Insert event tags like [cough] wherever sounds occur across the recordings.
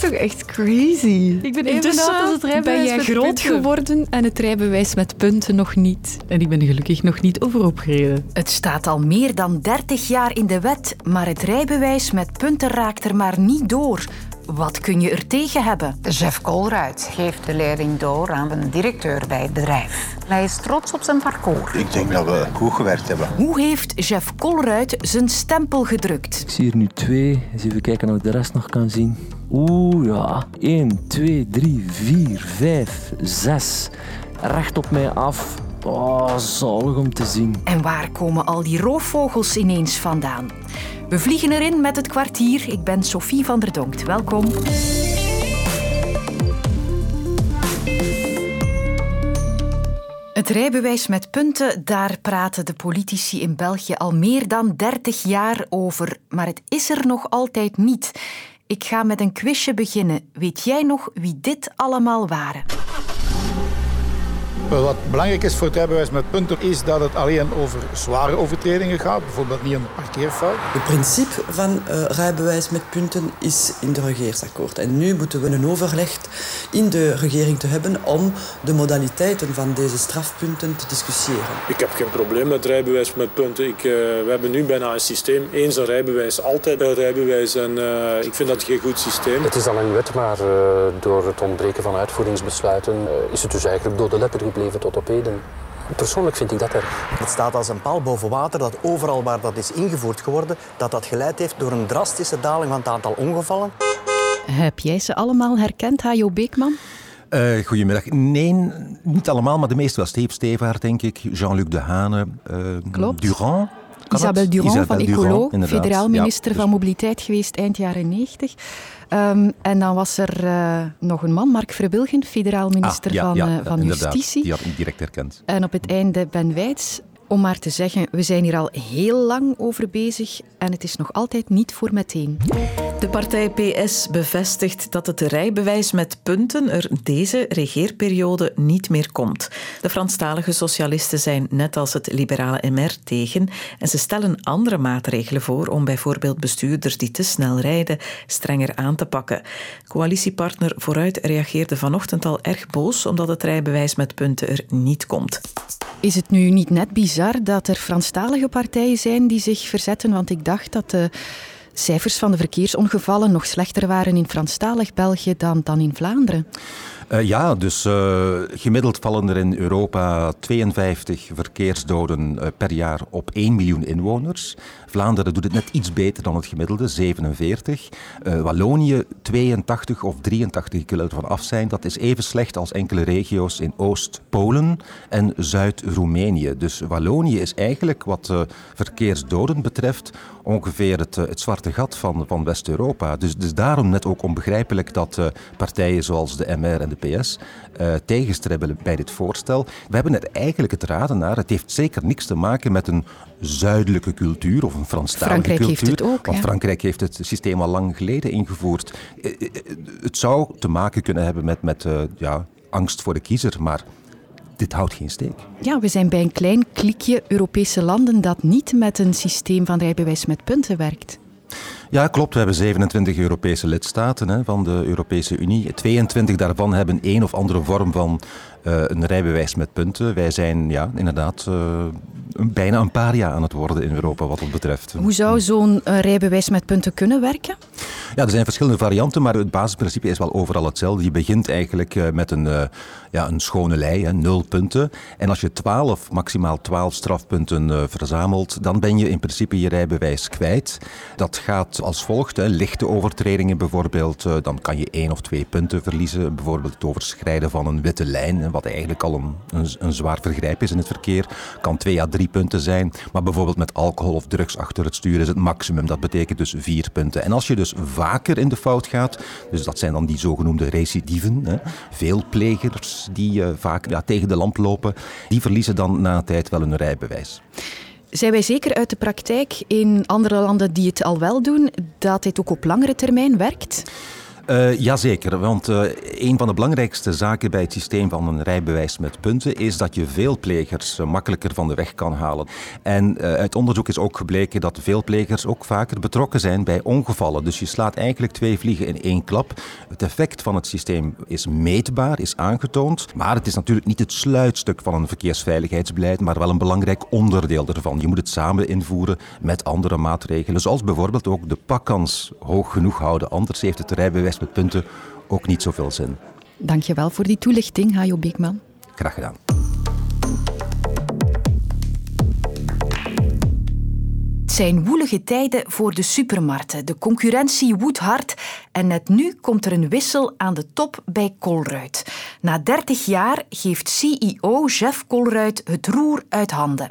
toch echt crazy? Ik ben even oud als het rijbewijs ben jij met groot punten. geworden en het rijbewijs met punten nog niet. En ik ben gelukkig nog niet overop gereden. Het staat al meer dan 30 jaar in de wet, maar het rijbewijs met punten raakt er maar niet door. Wat kun je er tegen hebben? Jeff Colruit geeft de leiding door aan een directeur bij het bedrijf. Hij is trots op zijn parcours. Ik denk dat we goed gewerkt hebben. Hoe heeft Jeff Colruit zijn stempel gedrukt? Ik zie hier nu twee. Eens even kijken of ik de rest nog kan zien. Oeh, ja. 1, 2, 3, 4, 5, 6. Recht op mij af. Oh, zalig om te zien. En waar komen al die roofvogels ineens vandaan? We vliegen erin met het kwartier. Ik ben Sophie van der Donkt. Welkom. Het rijbewijs met punten, daar praten de politici in België al meer dan 30 jaar over. Maar het is er nog altijd niet. Ik ga met een quizje beginnen. Weet jij nog wie dit allemaal waren? Wat belangrijk is voor het rijbewijs met punten is dat het alleen over zware overtredingen gaat, bijvoorbeeld niet een parkeerfout. Het principe van eh, rijbewijs met punten is in de regeersakkoord. En nu moeten we een overleg in de regering te hebben om de modaliteiten van deze strafpunten te discussiëren. Ik heb geen probleem met rijbewijs met punten. Ik, eh, we hebben nu bijna een systeem. Eens een rijbewijs, altijd een rijbewijs. En eh, ik vind dat geen goed systeem. Het is al een wet, maar eh, door het ontbreken van uitvoeringsbesluiten is het dus eigenlijk door de letter gebleven tot op heden. Persoonlijk vind ik dat erg. Het staat als een paal boven water dat overal waar dat is ingevoerd geworden, dat dat geleid heeft door een drastische daling van het aantal ongevallen. Heb jij ze allemaal herkend, Hajo Beekman? Eh, goedemiddag. Nee, niet allemaal, maar de meeste wel. Steve Stevaart, denk ik. Jean-Luc Dehane. eh Klopt. Durand. Isabel? Durand Isabel van Ecolo, federaal Ja, minister dus- van Mobiliteit geweest eind jaren 90. Ehm, en dan was er eh, nog een man, Mark Verbilgen, federaal minister Ah, ja, van, ja, van inderdaad. Justitie. Die had ik direct herkend. En op het einde Ben Wijts. Om maar te zeggen, we zijn hier al heel lang over bezig en het is nog altijd niet voor meteen. De partij PS bevestigt dat het rijbewijs met punten er deze regeerperiode niet meer komt. De Franstalige socialisten zijn net als het liberale MR tegen en ze stellen andere maatregelen voor om bijvoorbeeld bestuurders die te snel rijden strenger aan te pakken. Coalitiepartner Vooruit reageerde vanochtend al erg boos omdat het rijbewijs met punten er niet komt. Is het nu niet net bizar dat er Franstalige partijen zijn die zich verzetten? Want ik dacht dat de cijfers van de verkeersongevallen nog slechter waren in Franstalig België dan, dan in Vlaanderen. Eh, ja, dus eh, gemiddeld vallen er in Europa 52 verkeersdoden eh, per jaar op 1 miljoen inwoners. Vlaanderen doet het net iets beter dan het gemiddelde, 47. Eh, Wallonië 82 of 83, ik wil af zijn. Dat is even slecht als enkele regio's in Oost-Polen en Zuid-Roemenië. Dus Wallonië is eigenlijk wat verkeersdoden betreft ongeveer het, het zwarte gat van, van West-Europa. Dus, dus daarom net ook onbegrijpelijk dat partijen zoals de MR en de PS eh, tegenstribbelen bij dit voorstel. We hebben er eigenlijk het raden naar. Het heeft zeker niks te maken met een zuidelijke cultuur of een Franstalige Frankrijk cultuur. heeft het ook, Want? Frankrijk heeft het systeem al lang geleden ingevoerd. Eh, eh, Het zou te maken kunnen hebben met, met ja, angst voor de kiezer, maar dit houdt geen steek. Ja, we zijn bij een klein klikje Europese landen dat niet met een systeem van rijbewijs met punten werkt. Ja, klopt. We hebben 27 Europese lidstaten hè, van de Europese Unie. 22 daarvan hebben een of andere vorm van een rijbewijs met punten. Wij zijn ja, inderdaad eh, een- bijna een paria aan het worden in Europa wat dat betreft. Hoe zou zo'n eh, rijbewijs met punten kunnen werken? Ja, er zijn verschillende varianten, maar het basisprincipe is wel overal hetzelfde. Je begint eigenlijk eh, met een, eh, ja, een schone lei, hè, nul punten. En als je 12, maximaal 12 strafpunten eh, verzamelt, dan ben je in principe je rijbewijs kwijt. Dat gaat als volgt. Hè. Lichte overtredingen bijvoorbeeld, eh, dan kan je één of twee punten verliezen. Bijvoorbeeld het overschrijden van een witte lijn, wat eigenlijk al een, een, een zwaar vergrijp is in het verkeer. Kan twee à drie punten zijn. Maar bijvoorbeeld met alcohol of drugs achter het stuur is het maximum. Dat betekent dus vier punten. En als je dus vaker in de fout gaat, dus dat zijn dan die zogenoemde recidieven, hè, veel plegers die eh, vaak ja, tegen de lamp lopen, die verliezen dan na een tijd wel hun rijbewijs. Zijn wij zeker uit de praktijk in andere landen die het al wel doen, dat dit ook op langere termijn werkt? Uh, jazeker, want uh, een van de belangrijkste zaken bij het systeem van een rijbewijs met punten is dat je veelplegers uh, makkelijker van de weg kan halen. En uit onderzoek is ook gebleken dat veelplegers ook vaker betrokken zijn bij ongevallen. Dus je slaat eigenlijk twee vliegen in één klap. Het effect van het systeem is meetbaar, is aangetoond, maar het is natuurlijk niet het sluitstuk van een verkeersveiligheidsbeleid, maar wel een belangrijk onderdeel ervan. Je moet het samen invoeren met andere maatregelen, zoals bijvoorbeeld ook de pakkans hoog genoeg houden. Anders heeft het rijbewijs met punten ook niet zoveel zin. Dankjewel voor die toelichting, Hajo Beekman. Graag gedaan. Het zijn woelige tijden voor de supermarkten. De concurrentie woedt hard en net nu komt er een wissel aan de top bij Colruyt. Na 30 jaar geeft CEO Jeff Colruyt het roer uit handen.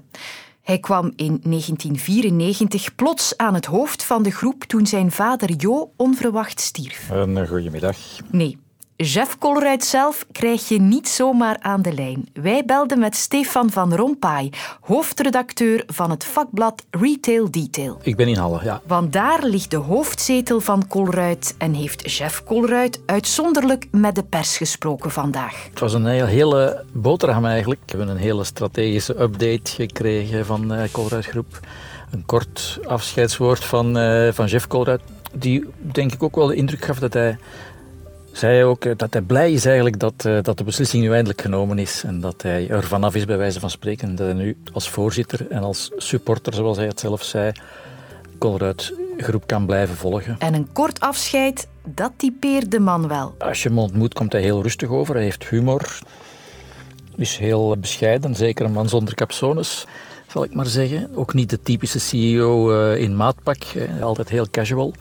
Hij kwam in 1994 plots aan het hoofd van de groep toen zijn vader Jo onverwacht stierf. Een goedemiddag. Nee, Jeff Colruyt zelf krijg je niet zomaar aan de lijn. Wij belden met Stefan van Rompuy, hoofdredacteur van het vakblad Retail Detail. Ik ben in Halle, ja. Want daar ligt de hoofdzetel van Colruyt en heeft Jeff Colruyt uitzonderlijk met de pers gesproken vandaag. Het was een hele, hele boterham eigenlijk. We hebben een hele strategische update gekregen van uh, Colruyt Groep. Een kort afscheidswoord van, uh, van Jeff Colruyt, die denk ik ook wel de indruk gaf dat hij zei ook eh, dat hij blij is eigenlijk dat, eh, dat de beslissing nu eindelijk genomen is. En dat hij er vanaf is, bij wijze van spreken. Dat hij nu als voorzitter en als supporter, zoals hij het zelf zei, Colruyt groep kan blijven volgen. En een kort afscheid, dat typeert de man wel. Als je hem ontmoet, komt hij heel rustig over. Hij heeft humor. Is heel bescheiden, zeker een man zonder capsones, zal ik maar zeggen. Ook niet de typische CEO eh, in maatpak, altijd heel casual.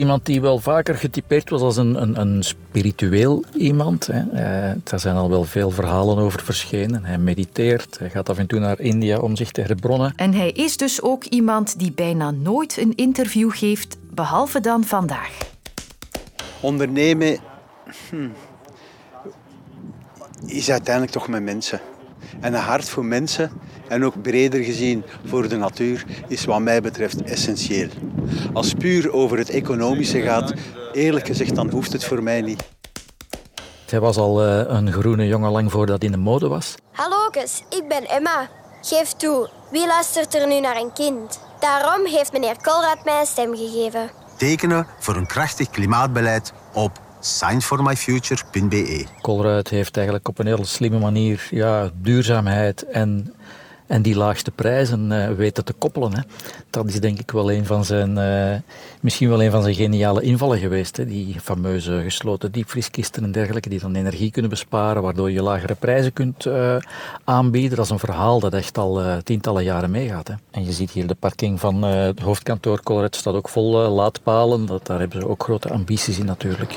Iemand die wel vaker getypeerd was als een, een, een spiritueel iemand. Hè. Uh, daar zijn al wel veel verhalen over verschenen. Hij mediteert, hij gaat af en toe naar India om zich te herbronnen. En hij is dus ook iemand die bijna nooit een interview geeft, behalve dan vandaag. Ondernemen hm, is uiteindelijk toch met mensen. En een hart voor mensen en ook breder gezien voor de natuur is wat mij betreft essentieel. Als het puur over het economische gaat, eerlijk gezegd, dan hoeft het voor mij niet. Hij was al uh, een groene jongen lang voordat hij in de mode was. Hallo, ik ben Emma. Geef toe, wie luistert er nu naar een kind? Daarom heeft meneer Colruyt mij een stem gegeven. Tekenen voor een krachtig klimaatbeleid op scienceformyfuture.be. Colruyt heeft eigenlijk op een hele slimme manier ja, duurzaamheid en en die laagste prijzen uh, weten te koppelen. Hè. Dat is denk ik wel een van zijn, uh, misschien wel een van zijn geniale invallen geweest. Hè. Die fameuze gesloten diepvrieskisten en dergelijke, die dan energie kunnen besparen, waardoor je lagere prijzen kunt uh, aanbieden. Dat is een verhaal dat echt al tientallen jaren meegaat. Hè. En je ziet hier de parking van het hoofdkantoor Colruyt staat ook vol laadpalen. Dat, daar hebben ze ook grote ambities in natuurlijk.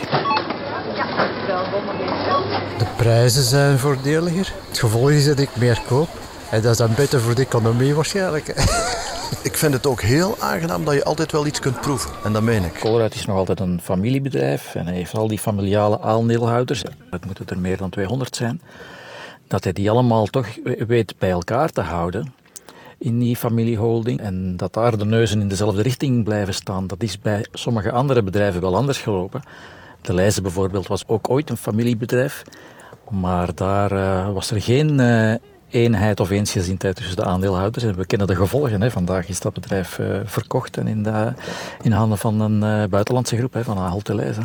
De prijzen zijn voordeliger. Het gevolg is dat ik meer koop. En dat is dan beter voor de economie waarschijnlijk. [laughs] Ik vind het ook heel aangenaam dat je altijd wel iets kunt proeven. En dat meen ik. Colruyt is nog altijd een familiebedrijf. En hij heeft al die familiale aandeelhouders. Het moeten er meer dan 200 zijn. Dat hij die allemaal toch weet bij elkaar te houden in die familieholding. En dat daar de neuzen in dezelfde richting blijven staan. Dat is bij sommige andere bedrijven wel anders gelopen. De Leijze bijvoorbeeld was ook ooit een familiebedrijf. Maar daar uh, was er geen uh, eenheid of eensgezindheid tussen de aandeelhouders. En we kennen de gevolgen. Hè. Vandaag is dat bedrijf uh, verkocht en in, de, in handen van een uh, buitenlandse groep, hè, van Delhaize.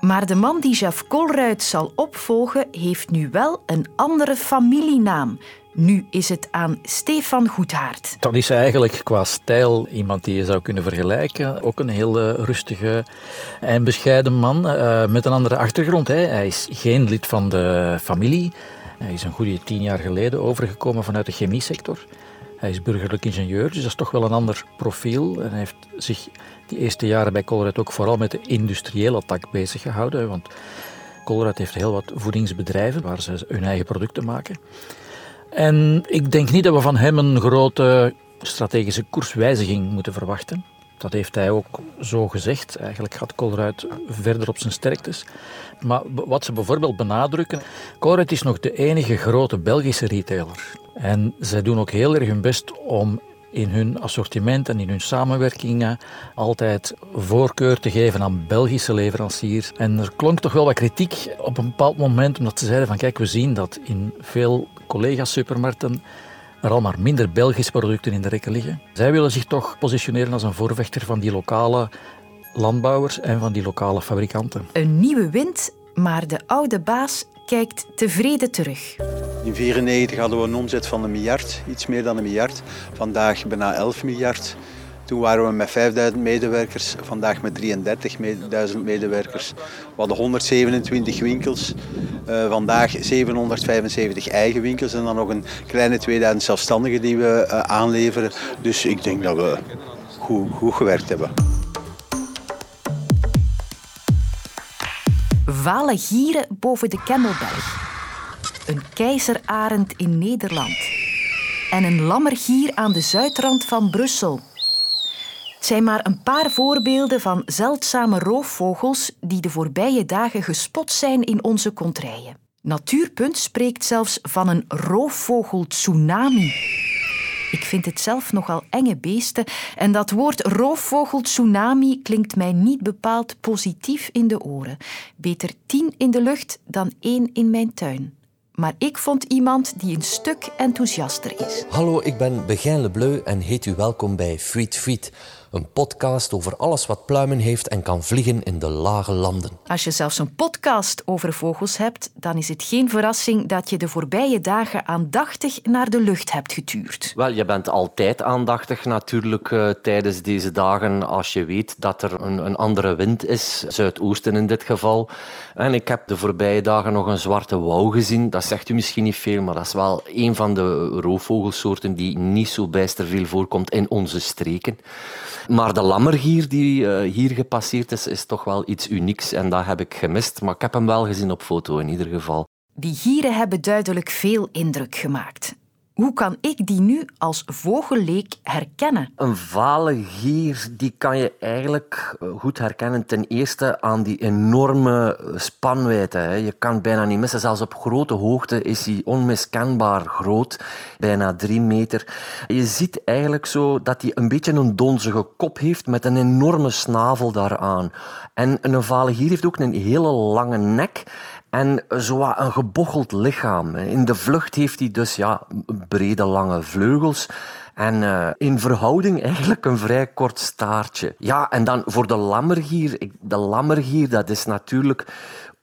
Maar de man die Jeff Colruyt zal opvolgen, heeft nu wel een andere familienaam. Nu is het aan Stefan Goedhaart. Dat is eigenlijk qua stijl iemand die je zou kunnen vergelijken. Ook een heel rustige en bescheiden man uh, met een andere achtergrond. Hè. Hij is geen lid van de familie. Hij is een goede tien jaar geleden overgekomen vanuit de chemiesector. Hij is burgerlijk ingenieur, dus dat is toch wel een ander profiel. En hij heeft zich die eerste jaren bij Colruyt ook vooral met de industriële tak bezig gehouden. Want Colruyt heeft heel wat voedingsbedrijven waar ze hun eigen producten maken. En ik denk niet dat we van hem een grote strategische koerswijziging moeten verwachten. Dat heeft hij ook zo gezegd. Eigenlijk gaat Colruyt verder op zijn sterktes. Maar wat ze bijvoorbeeld benadrukken, Colruyt is nog de enige grote Belgische retailer. En zij doen ook heel erg hun best om in hun assortiment en in hun samenwerkingen altijd voorkeur te geven aan Belgische leveranciers. En er klonk toch wel wat kritiek op een bepaald moment, omdat ze zeiden van kijk, we zien dat in veel collega-supermarkten er al maar minder Belgische producten in de rekken liggen. Zij willen zich toch positioneren als een voorvechter van die lokale landbouwers en van die lokale fabrikanten. Een nieuwe wind, maar de oude baas kijkt tevreden terug. In 1994 hadden we een omzet van een miljard, iets meer dan een miljard. Vandaag bijna 11 miljard. Toen waren we met 5000 medewerkers, vandaag met 33.000 medewerkers. We hadden 127 winkels, uh, vandaag 775 eigen winkels en dan nog een kleine 2000 zelfstandigen die we uh, aanleveren. Dus ik denk dat we goed, gewerkt hebben. Vale gieren boven de Kemmelberg. Een keizerarend in Nederland. En een lammergier aan de zuidrand van Brussel. Zijn maar een paar voorbeelden van zeldzame roofvogels die de voorbije dagen gespot zijn in onze kontrijen. Natuurpunt spreekt zelfs van een roofvogel-tsunami. Ik vind het zelf nogal enge beesten en dat woord roofvogel-tsunami klinkt mij niet bepaald positief in de oren. Beter tien in de lucht dan één in mijn tuin. Maar ik vond iemand die een stuk enthousiaster is. Hallo, ik ben Begijn Lebleu en heet u welkom bij Friet Friet. Een podcast over alles wat pluimen heeft en kan vliegen in de lage landen. Als je zelfs een podcast over vogels hebt, dan is het geen verrassing dat je de voorbije dagen aandachtig naar de lucht hebt getuurd. Wel, je bent altijd aandachtig natuurlijk uh, tijdens deze dagen als je weet dat er een, een andere wind is, zuidoosten in dit geval. En ik heb de voorbije dagen nog een zwarte wouw gezien. Dat zegt u misschien niet veel, maar dat is wel een van de roofvogelsoorten die niet zo bijster veel voorkomt in onze streken. Maar de lammergier die uh, hier gepasseerd is, is toch wel iets unieks. En dat heb ik gemist. Maar ik heb hem wel gezien op foto in ieder geval. Die gieren hebben duidelijk veel indruk gemaakt. Hoe kan ik die nu als vogelleek herkennen? Een vale gier die kan je eigenlijk eh, goed herkennen. Ten eerste aan die enorme spanwijdte. Je kan bijna niet missen. Zelfs op grote hoogte is hij onmiskenbaar groot. Bijna drie meter. Je ziet eigenlijk zo dat hij een beetje een donzige kop heeft met een enorme snavel daaraan. En een vale gier heeft ook een hele lange nek. En zo een gebocheld lichaam. In de vlucht heeft hij dus ja, brede, lange vleugels. En uh, in verhouding eigenlijk een vrij kort staartje. Ja, en dan voor de lammergier. De lammergier, dat is natuurlijk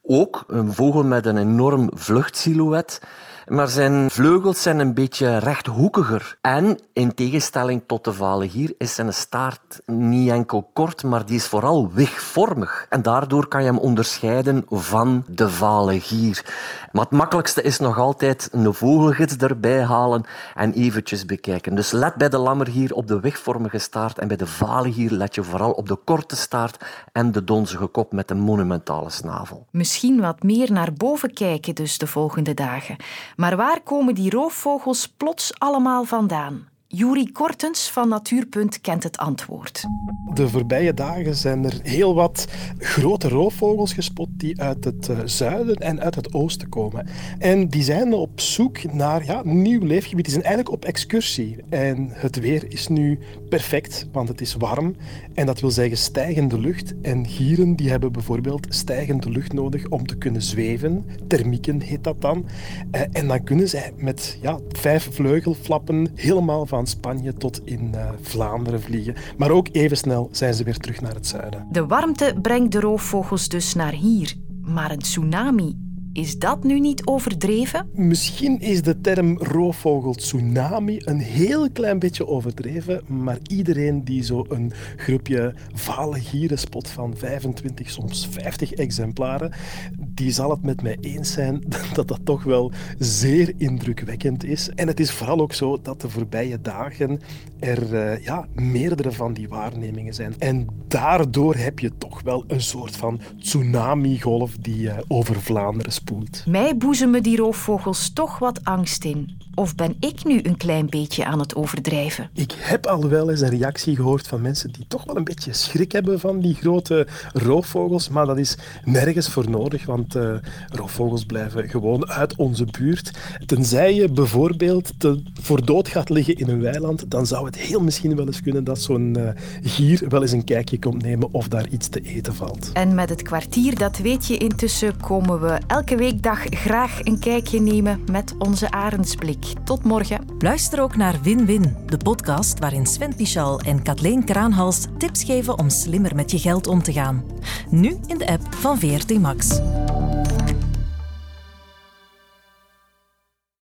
ook een vogel met een enorm vluchtsilhouet maar zijn vleugels zijn een beetje rechthoekiger. En in tegenstelling tot de valegier is zijn staart niet enkel kort, maar die is vooral wigvormig. En daardoor kan je hem onderscheiden van de valegier. Maar het makkelijkste is nog altijd een vogelgids erbij halen en eventjes bekijken. Dus let bij de lammergier op de wigvormige staart en bij de valegier let je vooral op de korte staart en de donzige kop met een monumentale snavel. Misschien wat meer naar boven kijken dus de volgende dagen. Maar waar komen die roofvogels plots allemaal vandaan? Juri Kortens van Natuurpunt kent het antwoord. De voorbije dagen zijn er heel wat grote roofvogels gespot die uit het eh, zuiden en uit het oosten komen. En die zijn op zoek naar ja, nieuw leefgebied. Die zijn eigenlijk op excursie. En het weer is nu perfect, want het is warm. En dat wil zeggen stijgende lucht. En gieren die hebben bijvoorbeeld stijgende lucht nodig om te kunnen zweven. Thermieken heet dat dan. Eh, en dan kunnen zij met ja, vijf vleugelflappen helemaal van Spanje tot in uh, Vlaanderen vliegen. Maar ook even snel zijn ze weer terug naar het zuiden. De warmte brengt de roofvogels dus naar hier. Maar een tsunami is dat nu niet overdreven? Misschien is de term roofvogel tsunami een heel klein beetje overdreven, maar iedereen die zo een groepje vale gieren spot van 25, soms 50 exemplaren, die zal het met mij eens zijn [laughs] dat dat toch wel zeer indrukwekkend is. En het is vooral ook zo dat de voorbije dagen er uh, ja, meerdere van die waarnemingen zijn. En daardoor heb je toch wel een soort van tsunami-golf die uh, over Vlaanderen spoelt. Mij boezemen die roofvogels toch wat angst in. Of ben ik nu een klein beetje aan het overdrijven? Ik heb al wel eens een reactie gehoord van mensen die toch wel een beetje schrik hebben van die grote roofvogels, maar dat is nergens voor nodig, want uh, roofvogels blijven gewoon uit onze buurt. Tenzij je bijvoorbeeld te, voor dood gaat liggen in een weiland, dan zou het heel misschien wel eens kunnen dat zo'n uh, gier wel eens een kijkje komt nemen of daar iets te eten valt. En met het kwartier, dat weet je intussen, komen we elke weekdag graag een kijkje nemen met onze arendsblik. Tot morgen. Luister ook naar Win-Win, de podcast waarin Sven Pichal en Kathleen Kraanhals tips geven om slimmer met je geld om te gaan. Nu in de app van VRT Max.